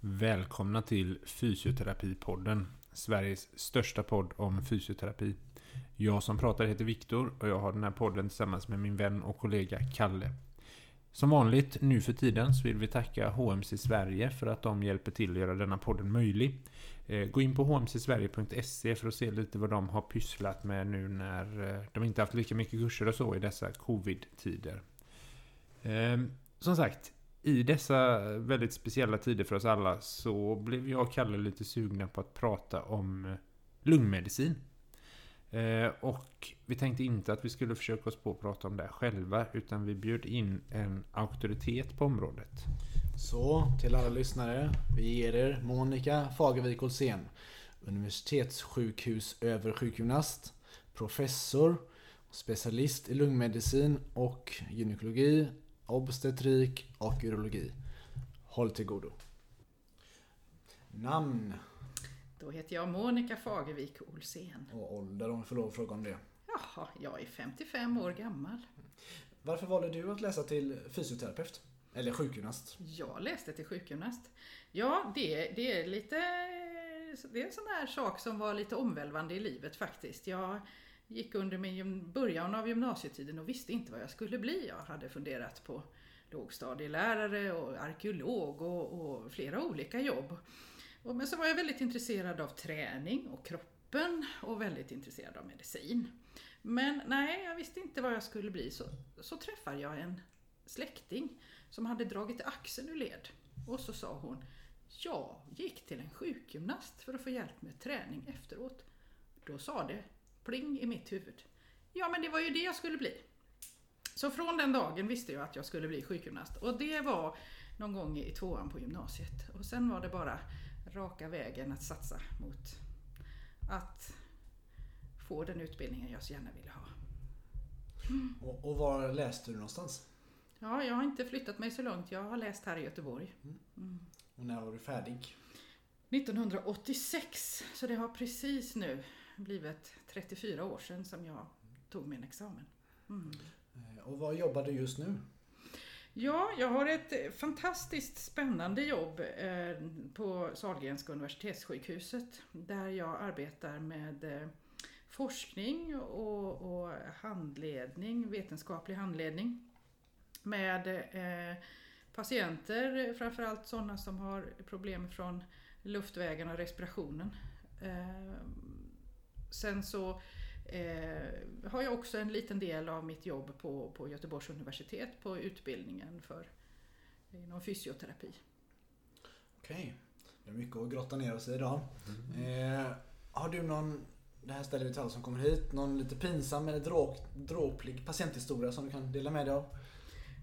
Välkomna till Fysioterapipodden, Sveriges största podd om fysioterapi. Jag som pratar heter Viktor och jag har den här podden tillsammans med min vän och kollega Kalle. Som vanligt nu för tiden så vill vi tacka HMC Sverige för att de hjälper till att göra denna podden möjlig. Eh, gå in på hmcsverige.se för att se lite vad de har pysslat med nu när eh, de inte haft lika mycket kurser och så i dessa covid-tider. Ehm, som sagt, i dessa väldigt speciella tider för oss alla så blev jag och Kalle lite sugna på att prata om eh, lungmedicin. Eh, och vi tänkte inte att vi skulle försöka oss på att prata om det själva utan vi bjöd in en auktoritet på området. Så, till alla lyssnare. Vi ger er Monica Fagervik Olsén. universitetssjukhusöversjukgymnast. Professor. Specialist i lungmedicin och gynekologi obstetrik och urologi. Håll till godo. Namn? Då heter jag Monica Fagervik Olsén. Och ålder om vi får lov att fråga om det. Jaha, jag är 55 år gammal. Varför valde du att läsa till fysioterapeut? Eller sjukgymnast? Jag läste till sjukgymnast. Ja, det, det är lite... Det är en sån här sak som var lite omvälvande i livet faktiskt. Jag gick under min början av gymnasietiden och visste inte vad jag skulle bli. Jag hade funderat på lågstadielärare och arkeolog och, och flera olika jobb. Och, men så var jag väldigt intresserad av träning och kroppen och väldigt intresserad av medicin. Men nej, jag visste inte vad jag skulle bli. Så, så träffade jag en släkting som hade dragit axeln ur led. Och så sa hon, jag gick till en sjukgymnast för att få hjälp med träning efteråt. Då sa det pling i mitt huvud. Ja, men det var ju det jag skulle bli. Så från den dagen visste jag att jag skulle bli sjukgymnast och det var någon gång i tvåan på gymnasiet. Och sen var det bara raka vägen att satsa mot att få den utbildningen jag så gärna ville ha. Mm. Och, och, var läste du någonstans? Ja, jag har inte flyttat mig så långt. Jag har läst här i Göteborg. Mm. Mm. Och när var du färdig? 1986, så det har precis nu blivit 34 år sedan som jag tog min examen. Mm. Eh, och vad jobbar du just nu? Ja, jag har ett fantastiskt spännande jobb eh, på Sahlgrenska universitetssjukhuset där jag arbetar med eh, forskning och, och handledning, vetenskaplig handledning med patienter, framförallt sådana som har problem från luftvägarna och respirationen. Sen så eh, har jag också en liten del av mitt jobb på, på Göteborgs universitet på utbildningen för inom fysioterapi. Okej, det är mycket att grotta ner oss i idag. Mm. Eh, har du någon, det här ställer vi till alla som kommer hit, någon lite pinsam eller dråp, dråplig patienthistoria som du kan dela med dig av?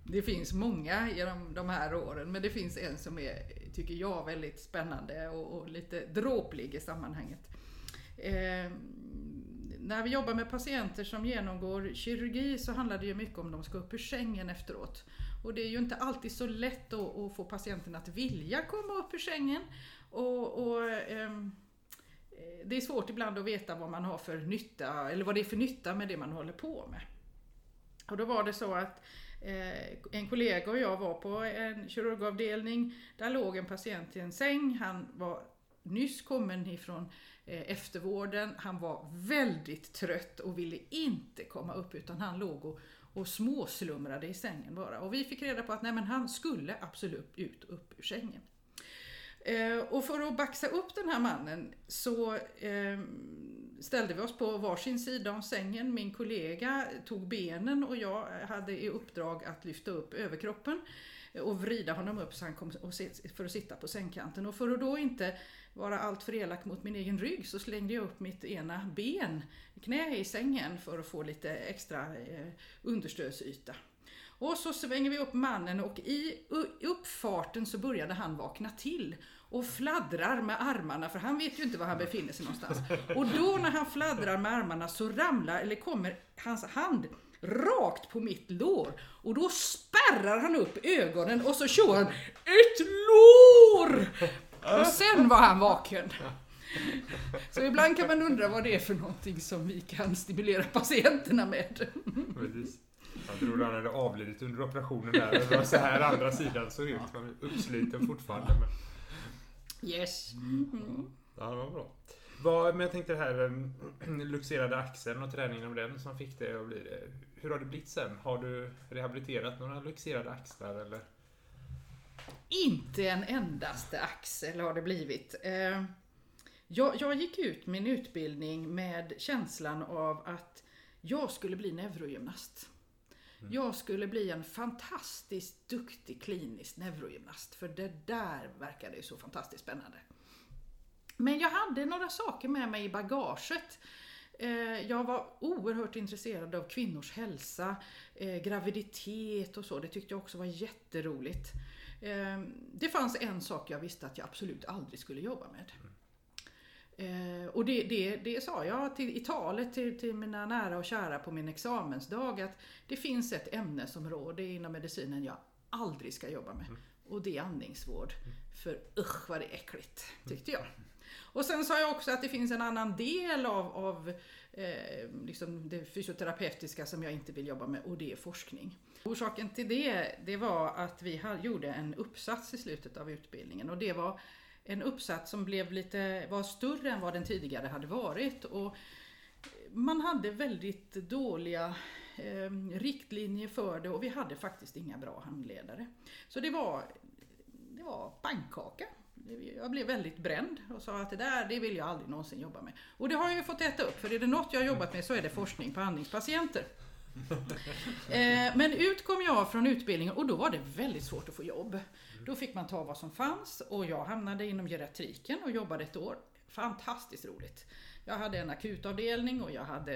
Det finns många genom de här åren men det finns en som är, tycker jag, väldigt spännande och, och lite dråplig i sammanhanget. Eh, när vi jobbar med patienter som genomgår kirurgi så handlar det ju mycket om de ska upp ur sängen efteråt. Och det är ju inte alltid så lätt att, att få patienten att vilja komma upp ur sängen. Och, och ehm, eh, det är svårt ibland att veta vad man har för nytta, eller vad det är för nytta med det man håller på med. Och då var det så att eh, en kollega och jag var på en kirurgavdelning. Där låg en patient i en säng. Han var nyss kommen ifrån Eh, eftervården. Han var väldigt trött och ville inte komma upp utan han låg och, och småslumrade i sängen bara. Och vi fick reda på att nej, men han skulle absolut ut upp ur sängen. Eh, och för att baxa upp den här mannen så eh, ställde vi oss på varsin sida om sängen. Min kollega tog benen och jag hade i uppdrag att lyfta upp överkroppen och vrida honom upp så han kom för att sitta på sängkanten. Och för att då inte vara alltför elak mot min egen rygg så slängde jag upp mitt ena ben, knä i sängen för att få lite extra eh, understödsyta. Och så svänger vi upp mannen och i uppfarten så började han vakna till och fladdrar med armarna för han vet ju inte var han befinner sig någonstans. Och då när han fladdrar med armarna så ramlar, eller kommer hans hand rakt på mitt lår och då spärrar han upp ögonen och så kör han ett lår! Och sen var han vaken. Så ibland kan man undra vad det är för någonting som vi kan stimulera patienterna med. Precis. Jag trodde han hade avlidit under operationen där. Det var så här andra sidan såg ut. Han uppsliten fortfarande. Men... Yes. Ja, det var bra. Vad, men jag tänkte det här eh, luxerade axeln och träningen av den som fick det att bli det. Hur har det blivit sen? Har du rehabiliterat några luxerade axlar eller? Inte en endaste axel har det blivit. Eh, Jag, jag gick ut min utbildning med känslan av att jag skulle bli neurogymnast. Jag skulle bli en fantastiskt duktig klinisk neurogymnast. För det där verkade ju så fantastiskt spännande. Men jag hade några saker med mig i bagaget. Eh, Jag var oerhört intresserad av kvinnors hälsa, eh, graviditet och så. Det tyckte jag också var jätteroligt. Eh, Det fanns en sak jag visste att jag absolut aldrig skulle jobba med. Eh, och det, det, det sa jag till, i talet till, till mina nära och kära på min examensdag att det finns ett ämnesområde inom medicinen jag aldrig ska jobba med. Och det är andningsvård. För usch vad det är äckligt, tyckte jag. Och sen sa jag också att det finns en annan del av, av eh, liksom det fysioterapeutiska som jag inte vill jobba med och det är forskning. Orsaken till det, det var att vi gjorde en uppsats i slutet av utbildningen och det var en uppsats som blev lite, var större än vad den tidigare hade varit. Och man hade väldigt dåliga eh, riktlinjer för det och vi hade faktiskt inga bra handledare. Så det var, det var pannkaka. Jag blev väldigt bränd och sa att det där det vill jag aldrig någonsin jobba med. Och det har jag ju fått äta upp för är det något jag har jobbat med så är det forskning på andningspatienter. Eh, Men ut kom jag från utbildningen och då var det väldigt svårt att få jobb. Då fick man ta vad som fanns och jag hamnade inom geriatriken och jobbade ett år. Fantastiskt roligt. Jag hade en akutavdelning och jag hade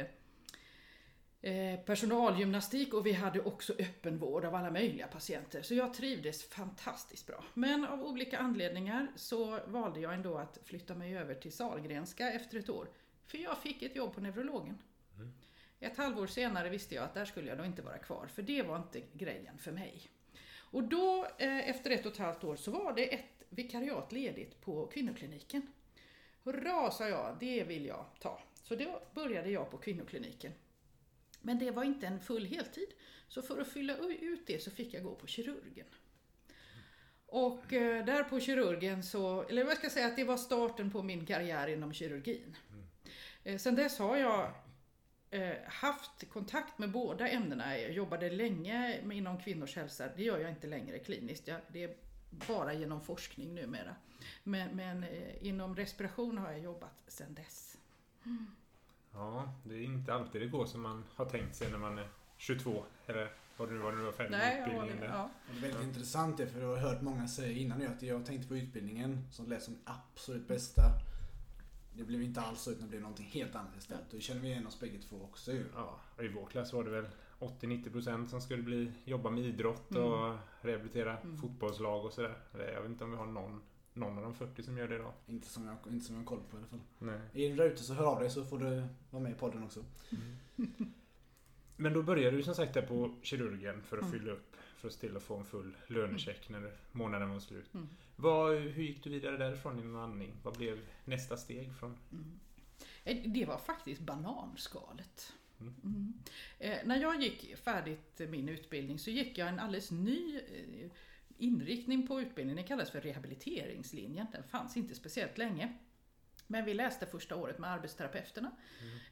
eh, personalgymnastik och vi hade också öppenvård av alla möjliga patienter. Så jag trivdes fantastiskt bra. Men av olika anledningar så valde jag ändå att flytta mig över till Sahlgrenska efter ett år. För jag fick ett jobb på neurologen. Mm. Ett halvår senare visste jag att där skulle jag då inte vara kvar, för det var inte grejen för mig. Och då, eh, efter ett och ett halvt år, så var det ett vikariat ledigt på kvinnokliniken. Hurra, sa jag, det vill jag ta. Så då började jag på kvinnokliniken. Men det var inte en full heltid, så för att fylla ut det så fick jag gå på kirurgen. Och eh, där på kirurgen så, eller vad ska jag säga, att det var starten på min karriär inom kirurgin. Eh, sen dess har jag haft kontakt med båda ämnena. Jag jobbade länge med- inom kvinnors hälsa. Det gör jag inte längre kliniskt. Jag, det är bara genom forskning numera. Men, men eh, inom respiration har jag jobbat sedan dess. Ja, det är inte alltid det går som man har tänkt sig när man är 22. Eller vad det nu var när du var färdig med ja, utbildningen. det, ja. Det är väldigt intressant det, för jag har hört många säga innan nu att jag tänkte på utbildningen som lät som absolut bästa. Det blev inte alls så utan det blev någonting helt annat istället. Och det känner vi igen oss bägge två också ju. Ja, och i vår klass var det väl 80-90% som skulle bli, jobba med idrott Mm. och rehabilitera Mm. fotbollslag och sådär. Jag vet inte om vi har någon, någon av de 40 som gör det idag. Inte som jag, inte som jag har koll på i alla fall. Nej. Är du där ute så hör av dig så får du vara med i podden också. Men då började du som sagt där på kirurgen för att Mm. fylla upp för att se till att få en full lönecheck när månaden var slut. Mm. Vad, hur gick du vidare därifrån inom andning? Vad blev nästa steg från? Mm. Eh, Det var faktiskt bananskalet. Mm. Mm. Eh, när jag gick färdigt min utbildning så gick jag en alldeles ny eh, inriktning på utbildningen. Den kallas för rehabiliteringslinjen. Den fanns inte speciellt länge. Men vi läste första året med arbetsterapeuterna.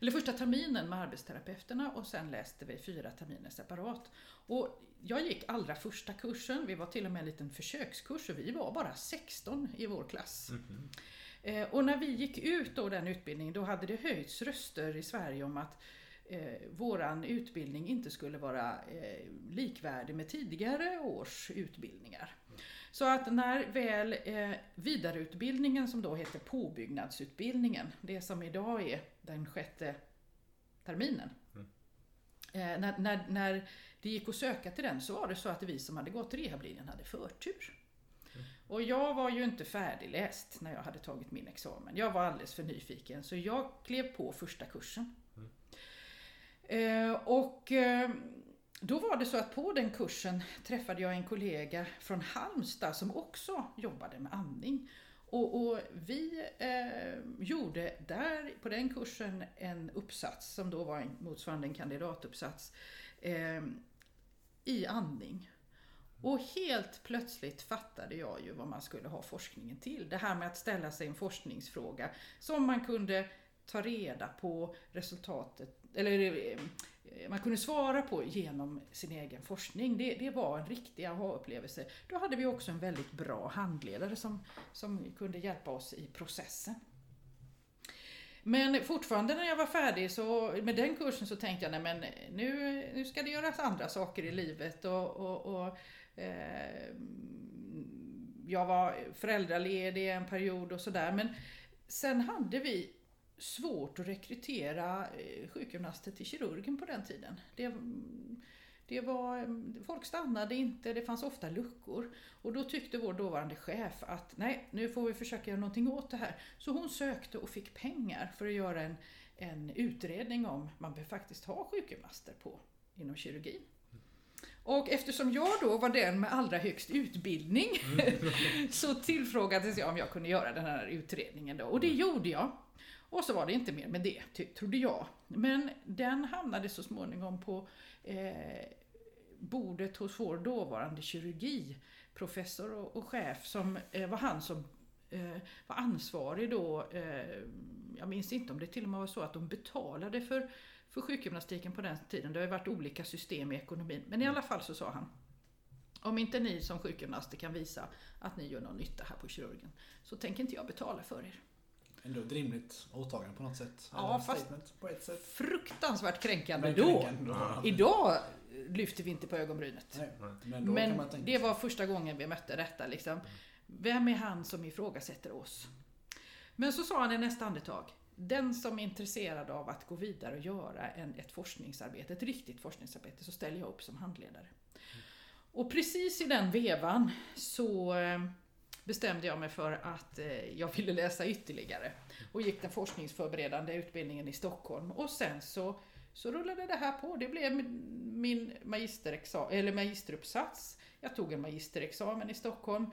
Eller första terminen med arbetsterapeuterna och sen läste vi fyra terminer separat. Och jag gick allra första kursen, vi var till och med en liten försökskurs och vi var bara 16 i vår klass. Eh, Och när vi gick ut då den utbildningen då hade det höjts röster i Sverige om att eh, våran utbildning inte skulle vara eh, likvärdig med tidigare års utbildningar. Så att när väl eh, vidareutbildningen som då heter påbyggnadsutbildningen, det som idag är den sjätte terminen. Mm. Eh, när, när, när det gick att söka till den så var det så att vi som hade gått rehablinjen hade förtur. Och jag var ju inte färdigläst när jag hade tagit min examen. Jag var alldeles för nyfiken så jag klev på första kursen. Eh, och eh, då var det så att på den kursen träffade jag en kollega från Halmstad som också jobbade med andning. Och, och vi eh, gjorde där på den kursen en uppsats som då var en, motsvarande en kandidatuppsats eh, i andning. Och helt plötsligt fattade jag ju vad man skulle ha forskningen till. Det här med att ställa sig en forskningsfråga som man kunde ta reda på resultatet, eller eh, man kunde svara på genom sin egen forskning. Det, det var en riktig aha-upplevelse. Då hade vi också en väldigt bra handledare som, som kunde hjälpa oss i processen. Men fortfarande när jag var färdig så, med den kursen så tänkte jag, nej men nu, nu ska det göras andra saker i livet och, och, och eh, jag var föräldraledig en period och sådär. Men sen hade vi svårt att rekrytera eh, sjukgymnaster till kirurgen på den tiden. Det, det var, folk stannade inte, det fanns ofta luckor. Och då tyckte vår dåvarande chef att nej, nu får vi försöka göra någonting åt det här. Så hon sökte och fick pengar för att göra en, en utredning om man behöver faktiskt ha sjukgymnaster på inom kirurgin. Och eftersom jag då var den med allra högst utbildning så tillfrågades jag om jag kunde göra den här utredningen då. Och det gjorde jag. Och så var det inte mer med det, trodde jag. Men den hamnade så småningom på eh, bordet hos vår dåvarande kirurgiprofessor och, och chef som eh, var han som eh, var ansvarig då. Eh, jag minns inte om det till och med var så att de betalade för, för sjukgymnastiken på den tiden. Det har ju varit olika system i ekonomin. Men i alla fall så sa han om inte ni som sjukgymnaster kan visa att ni gör någon nytta här på kirurgen så tänker inte jag betala för er. Ändå ett rimligt åtagande på något sätt. Ja, fast på ett sätt. fruktansvärt kränkande då. kränkande då. Idag lyfter vi inte på ögonbrynet. Nej, men då Men kan man tänka det var första gången vi mötte detta. Liksom. Vem är han som ifrågasätter oss? Men så sa han i nästa andetag. Den som är intresserad av att gå vidare och göra en, ett forskningsarbete, ett riktigt forskningsarbete, så ställer jag upp som handledare. Och precis i den vevan så eh, bestämde jag mig för att eh, jag ville läsa ytterligare. Och gick den forskningsförberedande utbildningen i Stockholm. Och sen så, så rullade det här på. Det blev min magisterexamen, eller magisteruppsats. Jag tog en magisterexamen i Stockholm.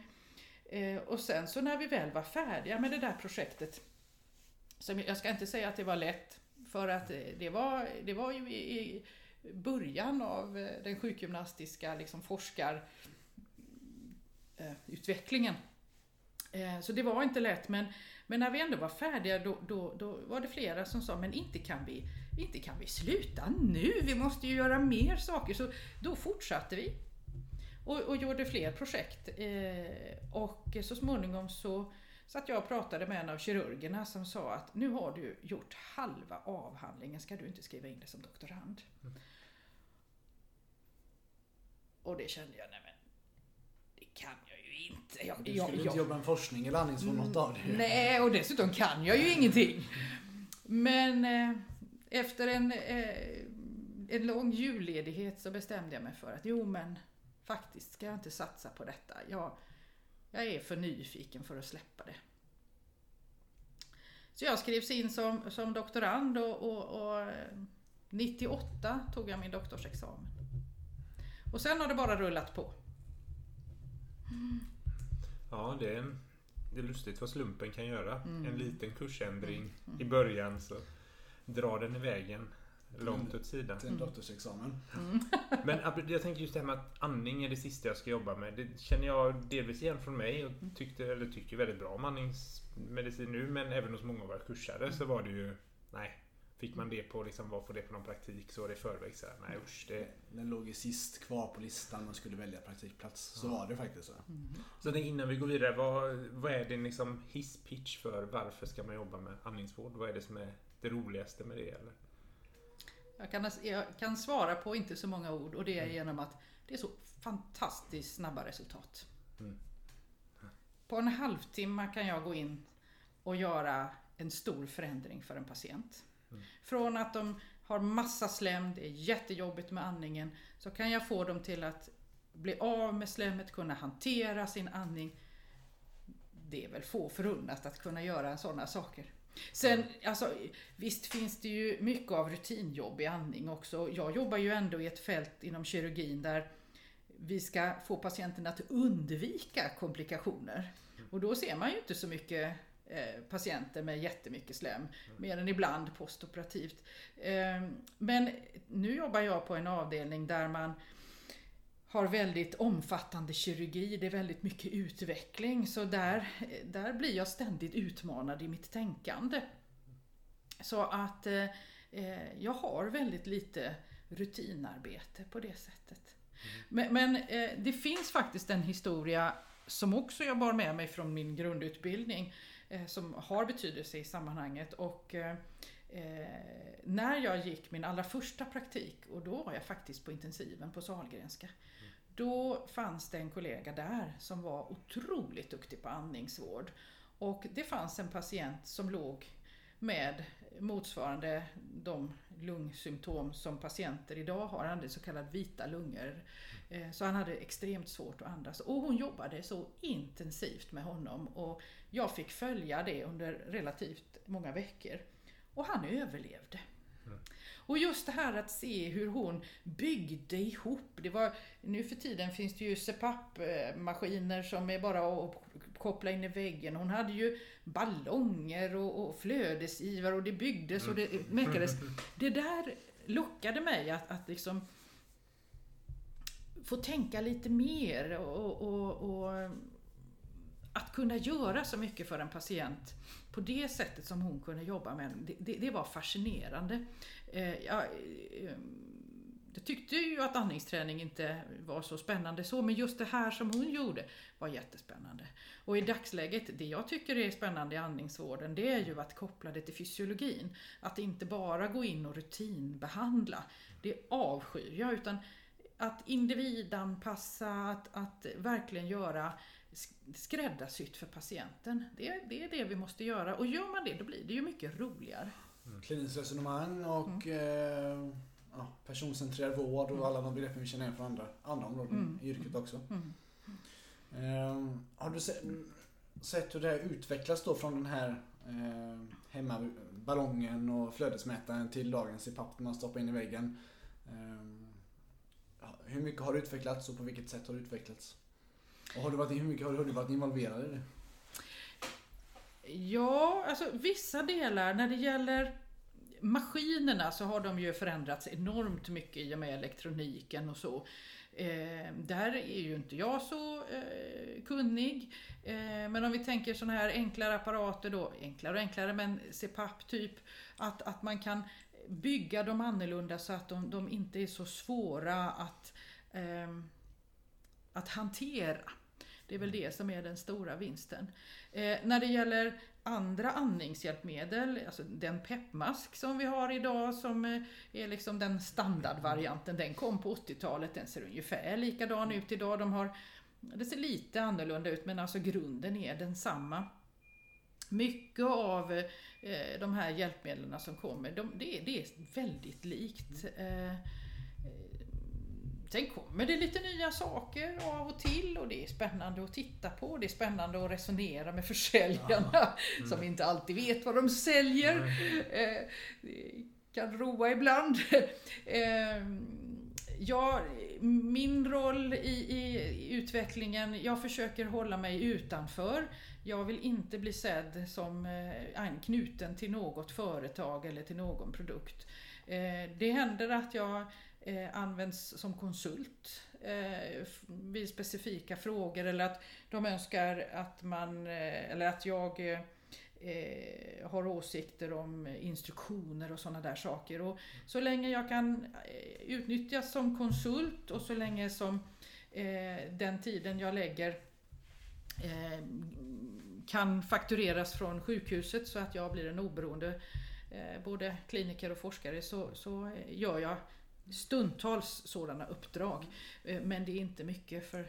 Eh, och sen så när vi väl var färdiga med det där projektet. Som jag ska inte säga att det var lätt. För att eh, det var, det var ju i, början av eh, den sjukgymnastiska liksom, forskarutvecklingen. Eh, Eh, så det var inte lätt men, men när vi ändå var färdiga då, då, då var det flera som sa men inte kan, vi, inte kan vi sluta nu, vi måste ju göra mer saker. Så då fortsatte vi och, och gjorde fler projekt. Eh, och så småningom så satt jag och pratade med en av kirurgerna som sa att nu har du gjort halva avhandlingen, ska du inte skriva in det som doktorand? Mm. Och det kände jag, nej men kan jag inte. Jag, du skulle jag, inte jobba med forskning eller andningsvård något av det. Nej, och dessutom kan jag ju ingenting. Men eh, efter en, eh, en lång julledighet så bestämde jag mig för att jo men faktiskt ska jag inte satsa på detta. Jag, jag är för nyfiken för att släppa det. Så jag skrevs in som, som doktorand och, och, och 98 tog jag min doktorsexamen. Och sen har det bara rullat på. Ja, det är, det är lustigt vad slumpen kan göra. Mm. En liten kursändring Mm. Mm. i början så drar den iväg en långt åt sidan. Till en doktorsexamen. Men jag tänker just det här med att andning är det sista jag ska jobba med. Det känner jag delvis igen från mig och tyckte, eller tycker väldigt bra om andningsmedicin nu. Men även hos många av våra kursare så var det ju, nej. Fick man det på, liksom, vad får det på någon praktik så var det i förväg så här, nej usch. Det... Den låg ju sist kvar på listan man skulle välja praktikplats. Så Ja. var det faktiskt så. Mm. Så det, innan vi går vidare, vad, vad är din liksom hisspitch för varför ska man jobba med andningsvård? Vad är det som är det roligaste med det? Eller? Jag kan, jag kan svara på inte så många ord och det är genom att det är så fantastiskt snabba resultat. Mm. På en halvtimme kan jag gå in och göra en stor förändring för en patient. Mm. Från att de har massa slem, det är jättejobbigt med andningen, så kan jag få dem till att bli av med slemmet, kunna hantera sin andning. Det är väl få förunnat att kunna göra sådana saker. Sen, alltså, visst finns det ju mycket av rutinjobb i andning också. Jag jobbar ju ändå i ett fält inom kirurgin där vi ska få patienten att undvika komplikationer. Och då ser man ju inte så mycket patienter med jättemycket slem, mer än ibland postoperativt. Eh, men nu jobbar jag på en avdelning där man har väldigt omfattande kirurgi, det är väldigt mycket utveckling. Så där, där blir jag ständigt utmanad i mitt tänkande. Så att eh, eh jag har väldigt lite rutinarbete på det sättet. Mm. Men, men eh, det finns faktiskt en historia som också jag bar med mig från min grundutbildning eh, som har betydelse i sammanhanget. Och eh, eh, när jag gick min allra första praktik, och då var jag faktiskt på intensiven på Sahlgrenska. Mm. Då fanns det en kollega där som var otroligt duktig på andningsvård. Och det fanns en patient som låg med motsvarande de lungsymptom som patienter idag har. Han hade så kallade vita lungor. Eh, så han hade extremt svårt att andas. Och hon jobbade så intensivt med honom och jag fick följa det under relativt många veckor. Och han överlevde. Mm. Och just det här att se hur hon byggde ihop. Det var, nu för tiden finns det ju CPAP-maskiner som är bara att koppla in i väggen. Hon hade ju ballonger och, och flödesgivare och det byggdes och det mäckades. Det där lockade mig att, att liksom få tänka lite mer och, och, och, att kunna göra så mycket för en patient på det sättet som hon kunde jobba med det, det, det var fascinerande. Eh, jag, eh, jag tyckte ju att andningsträning inte var så spännande så, men just det här som hon gjorde var jättespännande. Och i dagsläget, det jag tycker är spännande i andningsvården, det är ju att koppla det till fysiologin. Att inte bara gå in och rutinbehandla. Det avskyr jag, utan att individanpassa, att, att verkligen göra skräddarsytt för patienten. Det, det är det vi måste göra och gör man det då blir det ju mycket roligare. Mm. Kliniskt resonemang och mm. eh, ja, personcentrerad vård och mm. alla de begreppen vi känner igen från andra, andra områden mm. i yrket också. Eh, har du sett, sett hur det utvecklas då från den här eh, hemmaballongen och flödesmätaren till dagens CPAP man stoppar in i väggen? Eh, hur mycket har det utvecklats och på vilket sätt har det utvecklats? Och har du varit, hur mycket har du varit involverad i det? Ja, alltså vissa delar när det gäller maskinerna så har de ju förändrats enormt mycket i och med elektroniken och så. Eh, där är ju inte jag så eh, kunnig. Eh, men om vi tänker sådana här enklare apparater då, enklare och enklare men CPAP typ, att, att man kan bygga dem annorlunda så att de, de inte är så svåra att, eh, att hantera. Det är väl det som är den stora vinsten. Eh, när det gäller andra andningshjälpmedel, alltså den peppmask som vi har idag som eh, är liksom den standardvarianten, den kom på 80-talet, den ser ungefär likadan ut idag. De har, det ser lite annorlunda ut men alltså grunden är densamma. Mycket av eh, de här hjälpmedlen som kommer, de, det, det, är väldigt likt. Eh, eh, sen kommer det lite nya saker av och till och det är spännande att titta på. Det är spännande att resonera med försäljarna mm. som inte alltid vet vad de säljer. Mm. det kan roa ibland. Ja, min roll i, i, utvecklingen, jag försöker hålla mig utanför. Jag vill inte bli sedd som eh, knuten till något företag eller till någon produkt. Eh, det händer att jag eh, används som konsult eh, vid specifika frågor eller att de önskar att man, eh, eller att jag eh, eh har åsikter om instruktioner och sådana där saker. Och så länge jag kan eh, utnyttjas som konsult och så länge som eh, den tiden jag lägger eh, kan faktureras från sjukhuset så att jag blir en oberoende eh, både kliniker och forskare så, så gör jag stundtals sådana uppdrag. Eh, men det är inte mycket för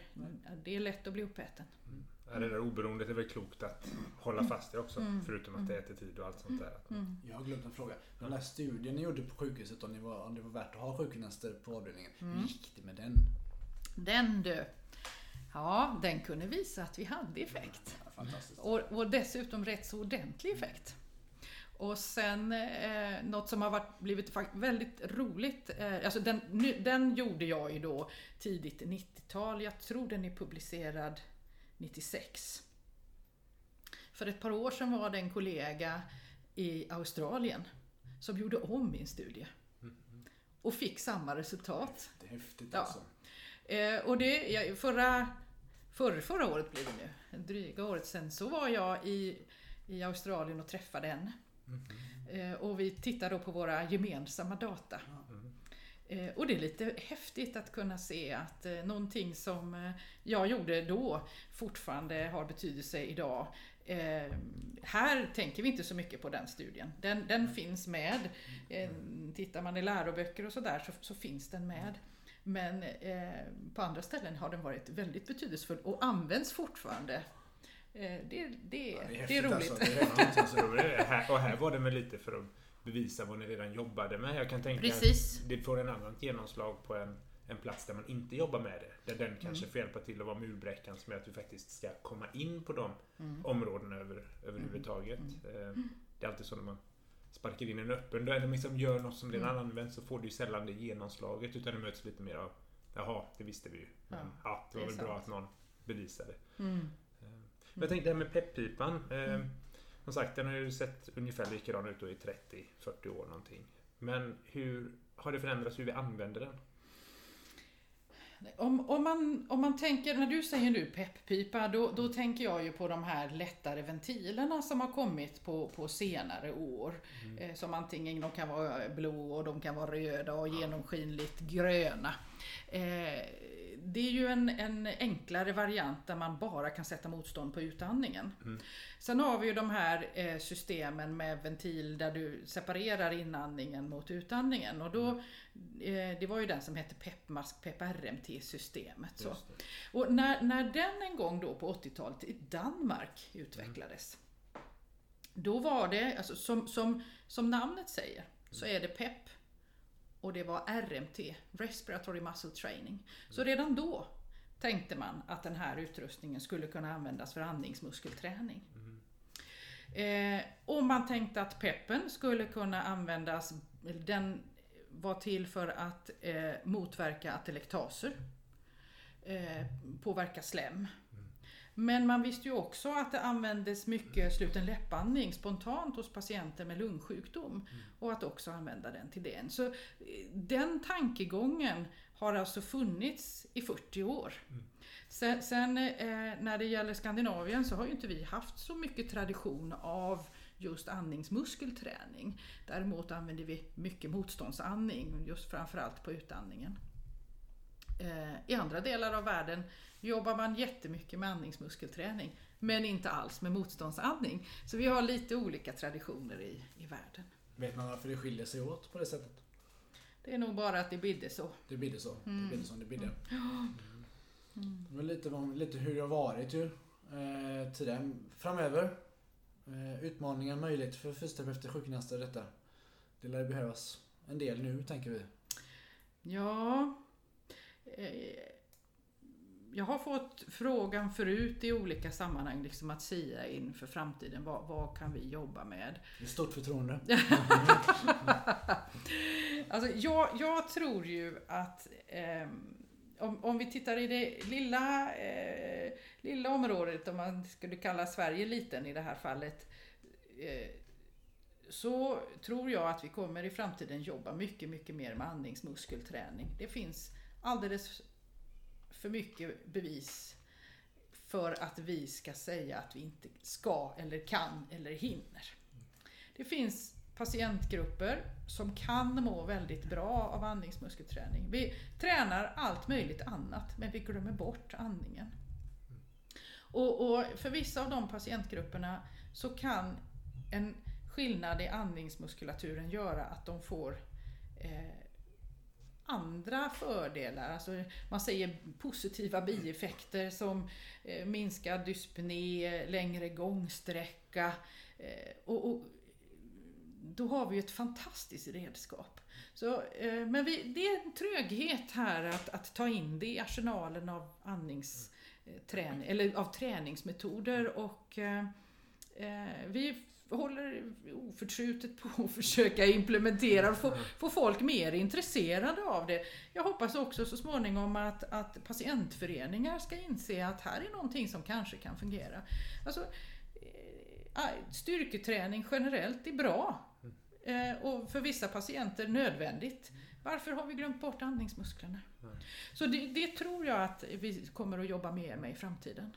det är lätt att bli uppäten. Mm. Det där oberoendet är väl klokt att hålla fast i också. Mm. Förutom att det äter tid och allt sånt där. Mm. Jag har glömt en fråga. Den där studien ni gjorde på sjukhuset om, ni var, om det var värt att ha sjukgymnaster på avdelningen. Hur mm. gick det med den? Den du. Ja, den kunde visa att vi hade effekt. Ja, och, och, dessutom rätt så ordentlig effekt. Och sen eh, något som har varit, blivit väldigt roligt, eh, alltså den, den gjorde jag ju då tidigt 90-tal. Jag tror den är publicerad 96. För ett par år sedan var det en kollega i Australien som gjorde om min studie. Och fick samma resultat. Det är häftigt alltså. Eh, och det, förra, förra, förra året blir det nu, dryga året sen, så var jag i, i Australien och träffade en. Eh, och vi tittade då på våra gemensamma data. Eh, och det är lite häftigt att kunna se att eh, någonting som jag gjorde då fortfarande har betydelse idag. Eh, här tänker vi inte så mycket på den studien. Den, den finns med. Eh, tittar man i läroböcker och sådär så, så finns den med. Men eh, på andra ställen har den varit väldigt betydelsefull och används fortfarande. Eh, det, det, Ja, det, är häftigt roligt. Alltså. Det är häftigt. Alltså, det och här var det väl lite för att bevisa vad ni redan jobbade med. Jag kan tänka Precis. att det får en annan genomslag på en, en plats där man inte jobbar med det. Där den kanske får hjälpa till att vara murbräckan som gör att vi faktiskt ska komma in på de områdena över, överhuvudtaget. Eh, Det är alltid så när man sparkar in en öppen dörr eller liksom gör något som redan används så får du ju sällan det genomslaget utan det möts lite mer av Jaha, det visste vi ju. Men, Ja, ja, det det var är väl bra sant. att någon bevisade. Mm. Jag tänkte det här med pepppipan. Eh, som sagt, den har ju sett ungefär likadan ut i 30-40 år någonting. Men hur har det förändrats hur vi använder den? Om, om, man, om man tänker, när du säger nu pepppipa, då, då tänker jag ju på de här lättare ventilerna som har kommit på, på senare år. Eh, som antingen de kan vara blå och de kan vara röda och genomskinligt gröna. Eh, det är ju en, en enklare variant där man bara kan sätta motstånd på utandningen. Sen har vi ju de här eh, systemen med ventil där du separerar inandningen mot utandningen. Och då, eh, det var ju den som hette PEPMASK, PEP-RMT-systemet. Så. Just det. Och när, när den en gång då på 80-talet i Danmark utvecklades. Då var det, alltså som, som, som namnet säger, så är det PEP och det var RMT, Respiratory Muscle Training. Så redan då tänkte man att den här utrustningen skulle kunna användas för andningsmuskelträning. Eh, och man tänkte att peppen skulle kunna användas, den var till för att eh, motverka atelektaser, eh, påverka slem. Men man visste ju också att det användes mycket sluten läppandning spontant hos patienter med lungsjukdom. Och att också använda den till det. Så eh, den tankegången har alltså funnits i 40 år. Sen, sen eh, när det gäller Skandinavien så har ju inte vi haft så mycket tradition av just andningsmuskelträning. Däremot använder vi mycket motståndsandning, just framförallt på utandningen. Eh, I andra delar av världen jobbar man jättemycket med andningsmuskelträning, men inte alls med motståndsandning. Så vi har lite olika traditioner i, i världen. Vet man varför det skiljer sig åt på det sättet? Det är nog bara att det bidde så. Det bidde så. Mm. Det bidde som det bidde. Det var lite, lite hur det har varit ju. Eh, tiden framöver. Eh, utmaningar, möjligheter för fysioterapeuter, sjukgymnaster detta. Det lär behövas en del nu tänker vi. Ja, jag har fått frågan förut i olika sammanhang, liksom att sia inför framtiden. Vad, vad kan vi jobba med? Är stort förtroende. Alltså, jag, jag tror ju att ehm, om, om vi tittar i det lilla, eh, lilla området, om man skulle kalla Sverige liten i det här fallet, eh, så tror jag att vi kommer i framtiden jobba mycket, mycket mer med andningsmuskelträning. Det finns alldeles för mycket bevis för att vi ska säga att vi inte ska eller kan eller hinner. Det finns patientgrupper som kan må väldigt bra av andningsmuskelträning. Vi tränar allt möjligt annat men vi glömmer bort andningen. Och, och för vissa av de patientgrupperna så kan en skillnad i andningsmuskulaturen göra att de får eh, andra fördelar. Alltså man säger positiva bieffekter som eh, minskad dyspné, längre gångsträcka. Eh, och, och då har vi ju ett fantastiskt redskap. Så, eh, men vi, det är en tröghet här att, att ta in det i arsenalen av andningsträning, eh, eller av träningsmetoder och eh, eh vi håller oförtrutet på att försöka implementera och få, få folk mer intresserade av det. Jag hoppas också så småningom att, att patientföreningar ska inse att här är någonting som kanske kan fungera. Alltså, eh, styrketräning generellt är bra. eh, och för vissa patienter nödvändigt. Varför har vi glömt bort andningsmusklerna? Mm. Så det, det tror jag att vi kommer att jobba mer med i framtiden.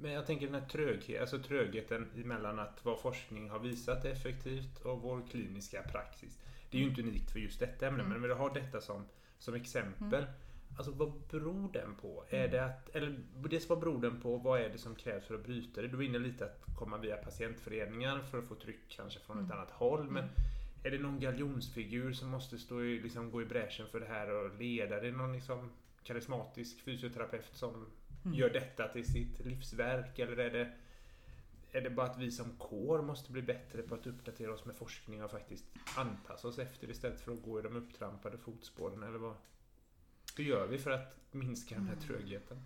Men jag tänker den här tröghet, alltså trögheten mellan att vad forskning har visat är effektivt och vår kliniska praxis. Det är ju inte unikt för just detta ämne, Mm. men vi har detta som, som exempel. Alltså vad beror den på? Är det att, eller dels vad beror den på? Vad är det som krävs för att bryta det? Du var inne lite att komma via patientföreningar för att få tryck kanske från ett Mm. annat håll. Men Mm. är det någon galjonsfigur som måste stå i, liksom, gå i bräschen för det här och leda? Det är någon liksom karismatisk fysioterapeut som Mm. Gör detta till sitt livsverk? Eller är det, är det bara att vi som kår måste bli bättre på att uppdatera oss med forskning och faktiskt anpassa oss efter istället för att gå i de upptrampade fotspåren? Eller vad? Hur gör vi för att minska den här Mm. trögheten?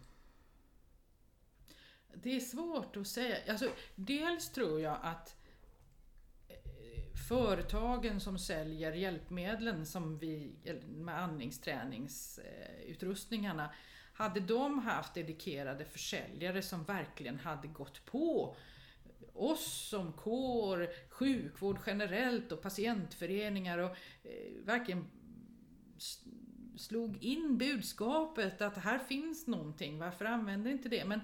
Det är svårt att säga. Alltså, dels tror jag att eh, företagen som säljer hjälpmedlen som vi, med andningsträningsutrustningarna, hade de haft dedikerade försäljare som verkligen hade gått på oss som kår, sjukvård generellt och patientföreningar och eh, verkligen slog in budskapet att här finns någonting, varför använder inte det? Men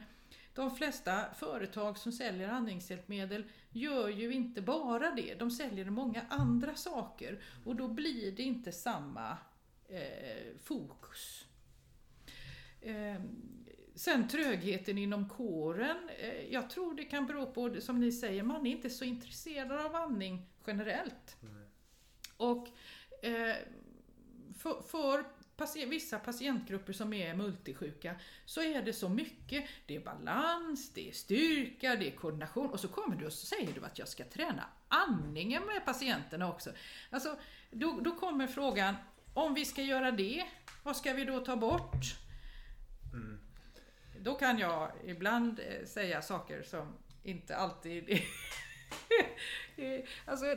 de flesta företag som säljer andningshjälpmedel gör ju inte bara det, de säljer många andra saker och då blir det inte samma eh, fokus. Eh, sen trögheten inom kåren, eh, jag tror det kan bero på, som ni säger, man är inte så intresserad av andning generellt. Och eh, för, för patient, vissa patientgrupper som är multisjuka så är det så mycket. Det är balans, det är styrka, det är koordination och så kommer du och så säger du att jag ska träna andningen med patienterna också. Alltså, då, då kommer frågan, om vi ska göra det, vad ska vi då ta bort? Mm. Då kan jag ibland eh, säga saker som inte alltid är... alltså,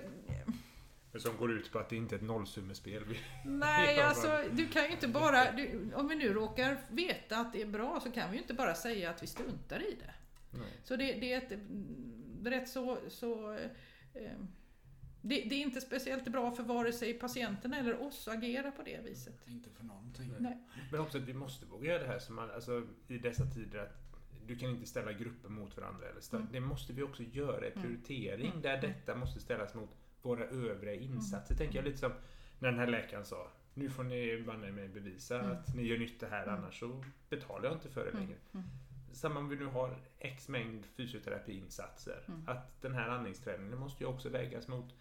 Som går ut på att det inte är ett nollsummespel. Vi- Nej, alltså du kan ju inte bara... Du, om vi nu råkar veta att det är bra så kan vi ju inte bara säga att vi struntar i det. Nej. Så det, det är ett mm, rätt så... så eh, det, det är inte speciellt bra för vare sig patienten eller oss att agera på det viset. Inte för någonting. Nej. Men också att vi måste våga göra det här som man, alltså, i dessa tider att du kan inte ställa grupper mot varandra. Eller Mm. Det måste vi också göra i Mm. prioritering Mm. där detta måste ställas mot våra övriga insatser. Tänker jag lite som när den här läkaren sa nu får ni banne mig bevisa Mm. att ni gör nytta här Mm. annars så betalar jag inte för det Mm. längre. Mm. Samma om vi nu har X mängd fysioterapiinsatser. Mm. Att den här andningsträningen måste ju också vägas mot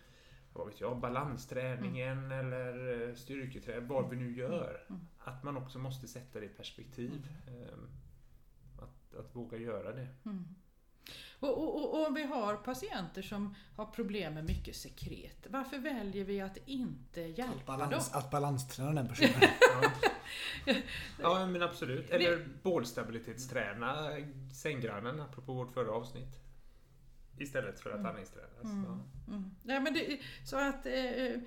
vad vet jag, balansträningen eller eh, styrketräning, vad vi nu gör. Mm. Att man också måste sätta det i perspektiv. Ehm, Att, att våga göra det. Mm. Och, och, och, och om vi har patienter som har problem med mycket sekret, varför väljer vi att inte Att, hjälpa balans, dem? att balansträna den personen. Ja, ja men absolut. Eller bålstabilitetsträna sänggrannen, apropå vårt förra avsnitt. Istället för att Mm. andningstränas. Mm. Mm. Ja, men det, så att eh, eh,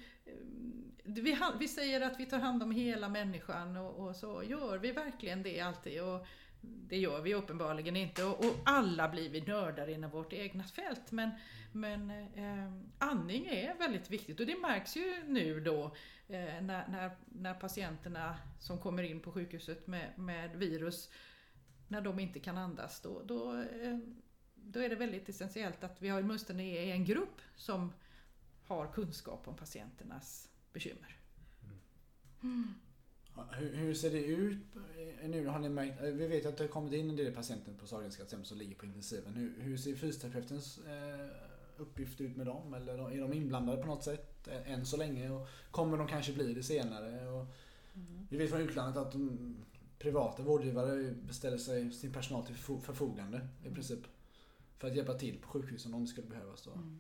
vi, vi säger att vi tar hand om hela människan och, och så gör vi verkligen det alltid. Och det gör vi uppenbarligen inte och, och alla blir vi nördar inom vårt egna fält. Men, men eh, andning är väldigt viktigt och det märks ju nu då eh, när, när, när patienterna som kommer in på sjukhuset med, med virus, när de inte kan andas, då, då eh, då är det väldigt essentiellt att vi har åtminstone en grupp som har kunskap om patienternas bekymmer. Ja, Hur, hur ser det ut nu? Har ni märkt, eh, vi vet att det har kommit in en del patienter på Sahlgrenska som ligger på intensiven. Hur, hur ser fysioterapeutens eh, uppgift ut med dem? Eller är de inblandade på något sätt eh, än så länge? Och kommer de kanske bli det senare? Och vi vet från utlandet att de privata vårdgivare beställer sig sin personal till förfo- förfogande i princip. För att hjälpa till på sjukhusen om det skulle behövas. Då. Mm.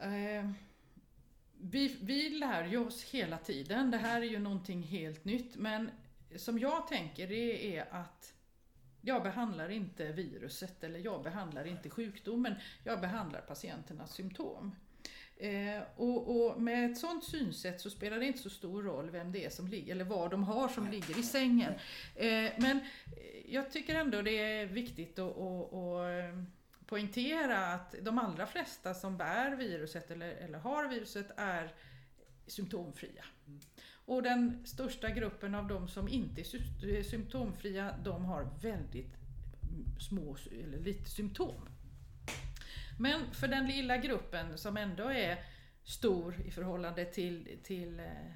Eh, vi, vi lär ju oss hela tiden. Det här är ju någonting helt nytt. Men som jag tänker det är att jag behandlar inte viruset eller jag behandlar inte sjukdomen. Jag behandlar patienternas symptom. Eh, och, och med ett sånt synsätt så spelar det inte så stor roll vem det är som ligger eller vad de har som ligger i sängen. Eh, men jag tycker ändå det är viktigt att, att, att eh, poängtera att de allra flesta som bär viruset eller, eller har viruset är symptomfria. Och den största gruppen av de som inte är eh, symptomfria, de har väldigt små eller lite symptom. Men för den lilla gruppen som ändå är stor i förhållande till, till eh,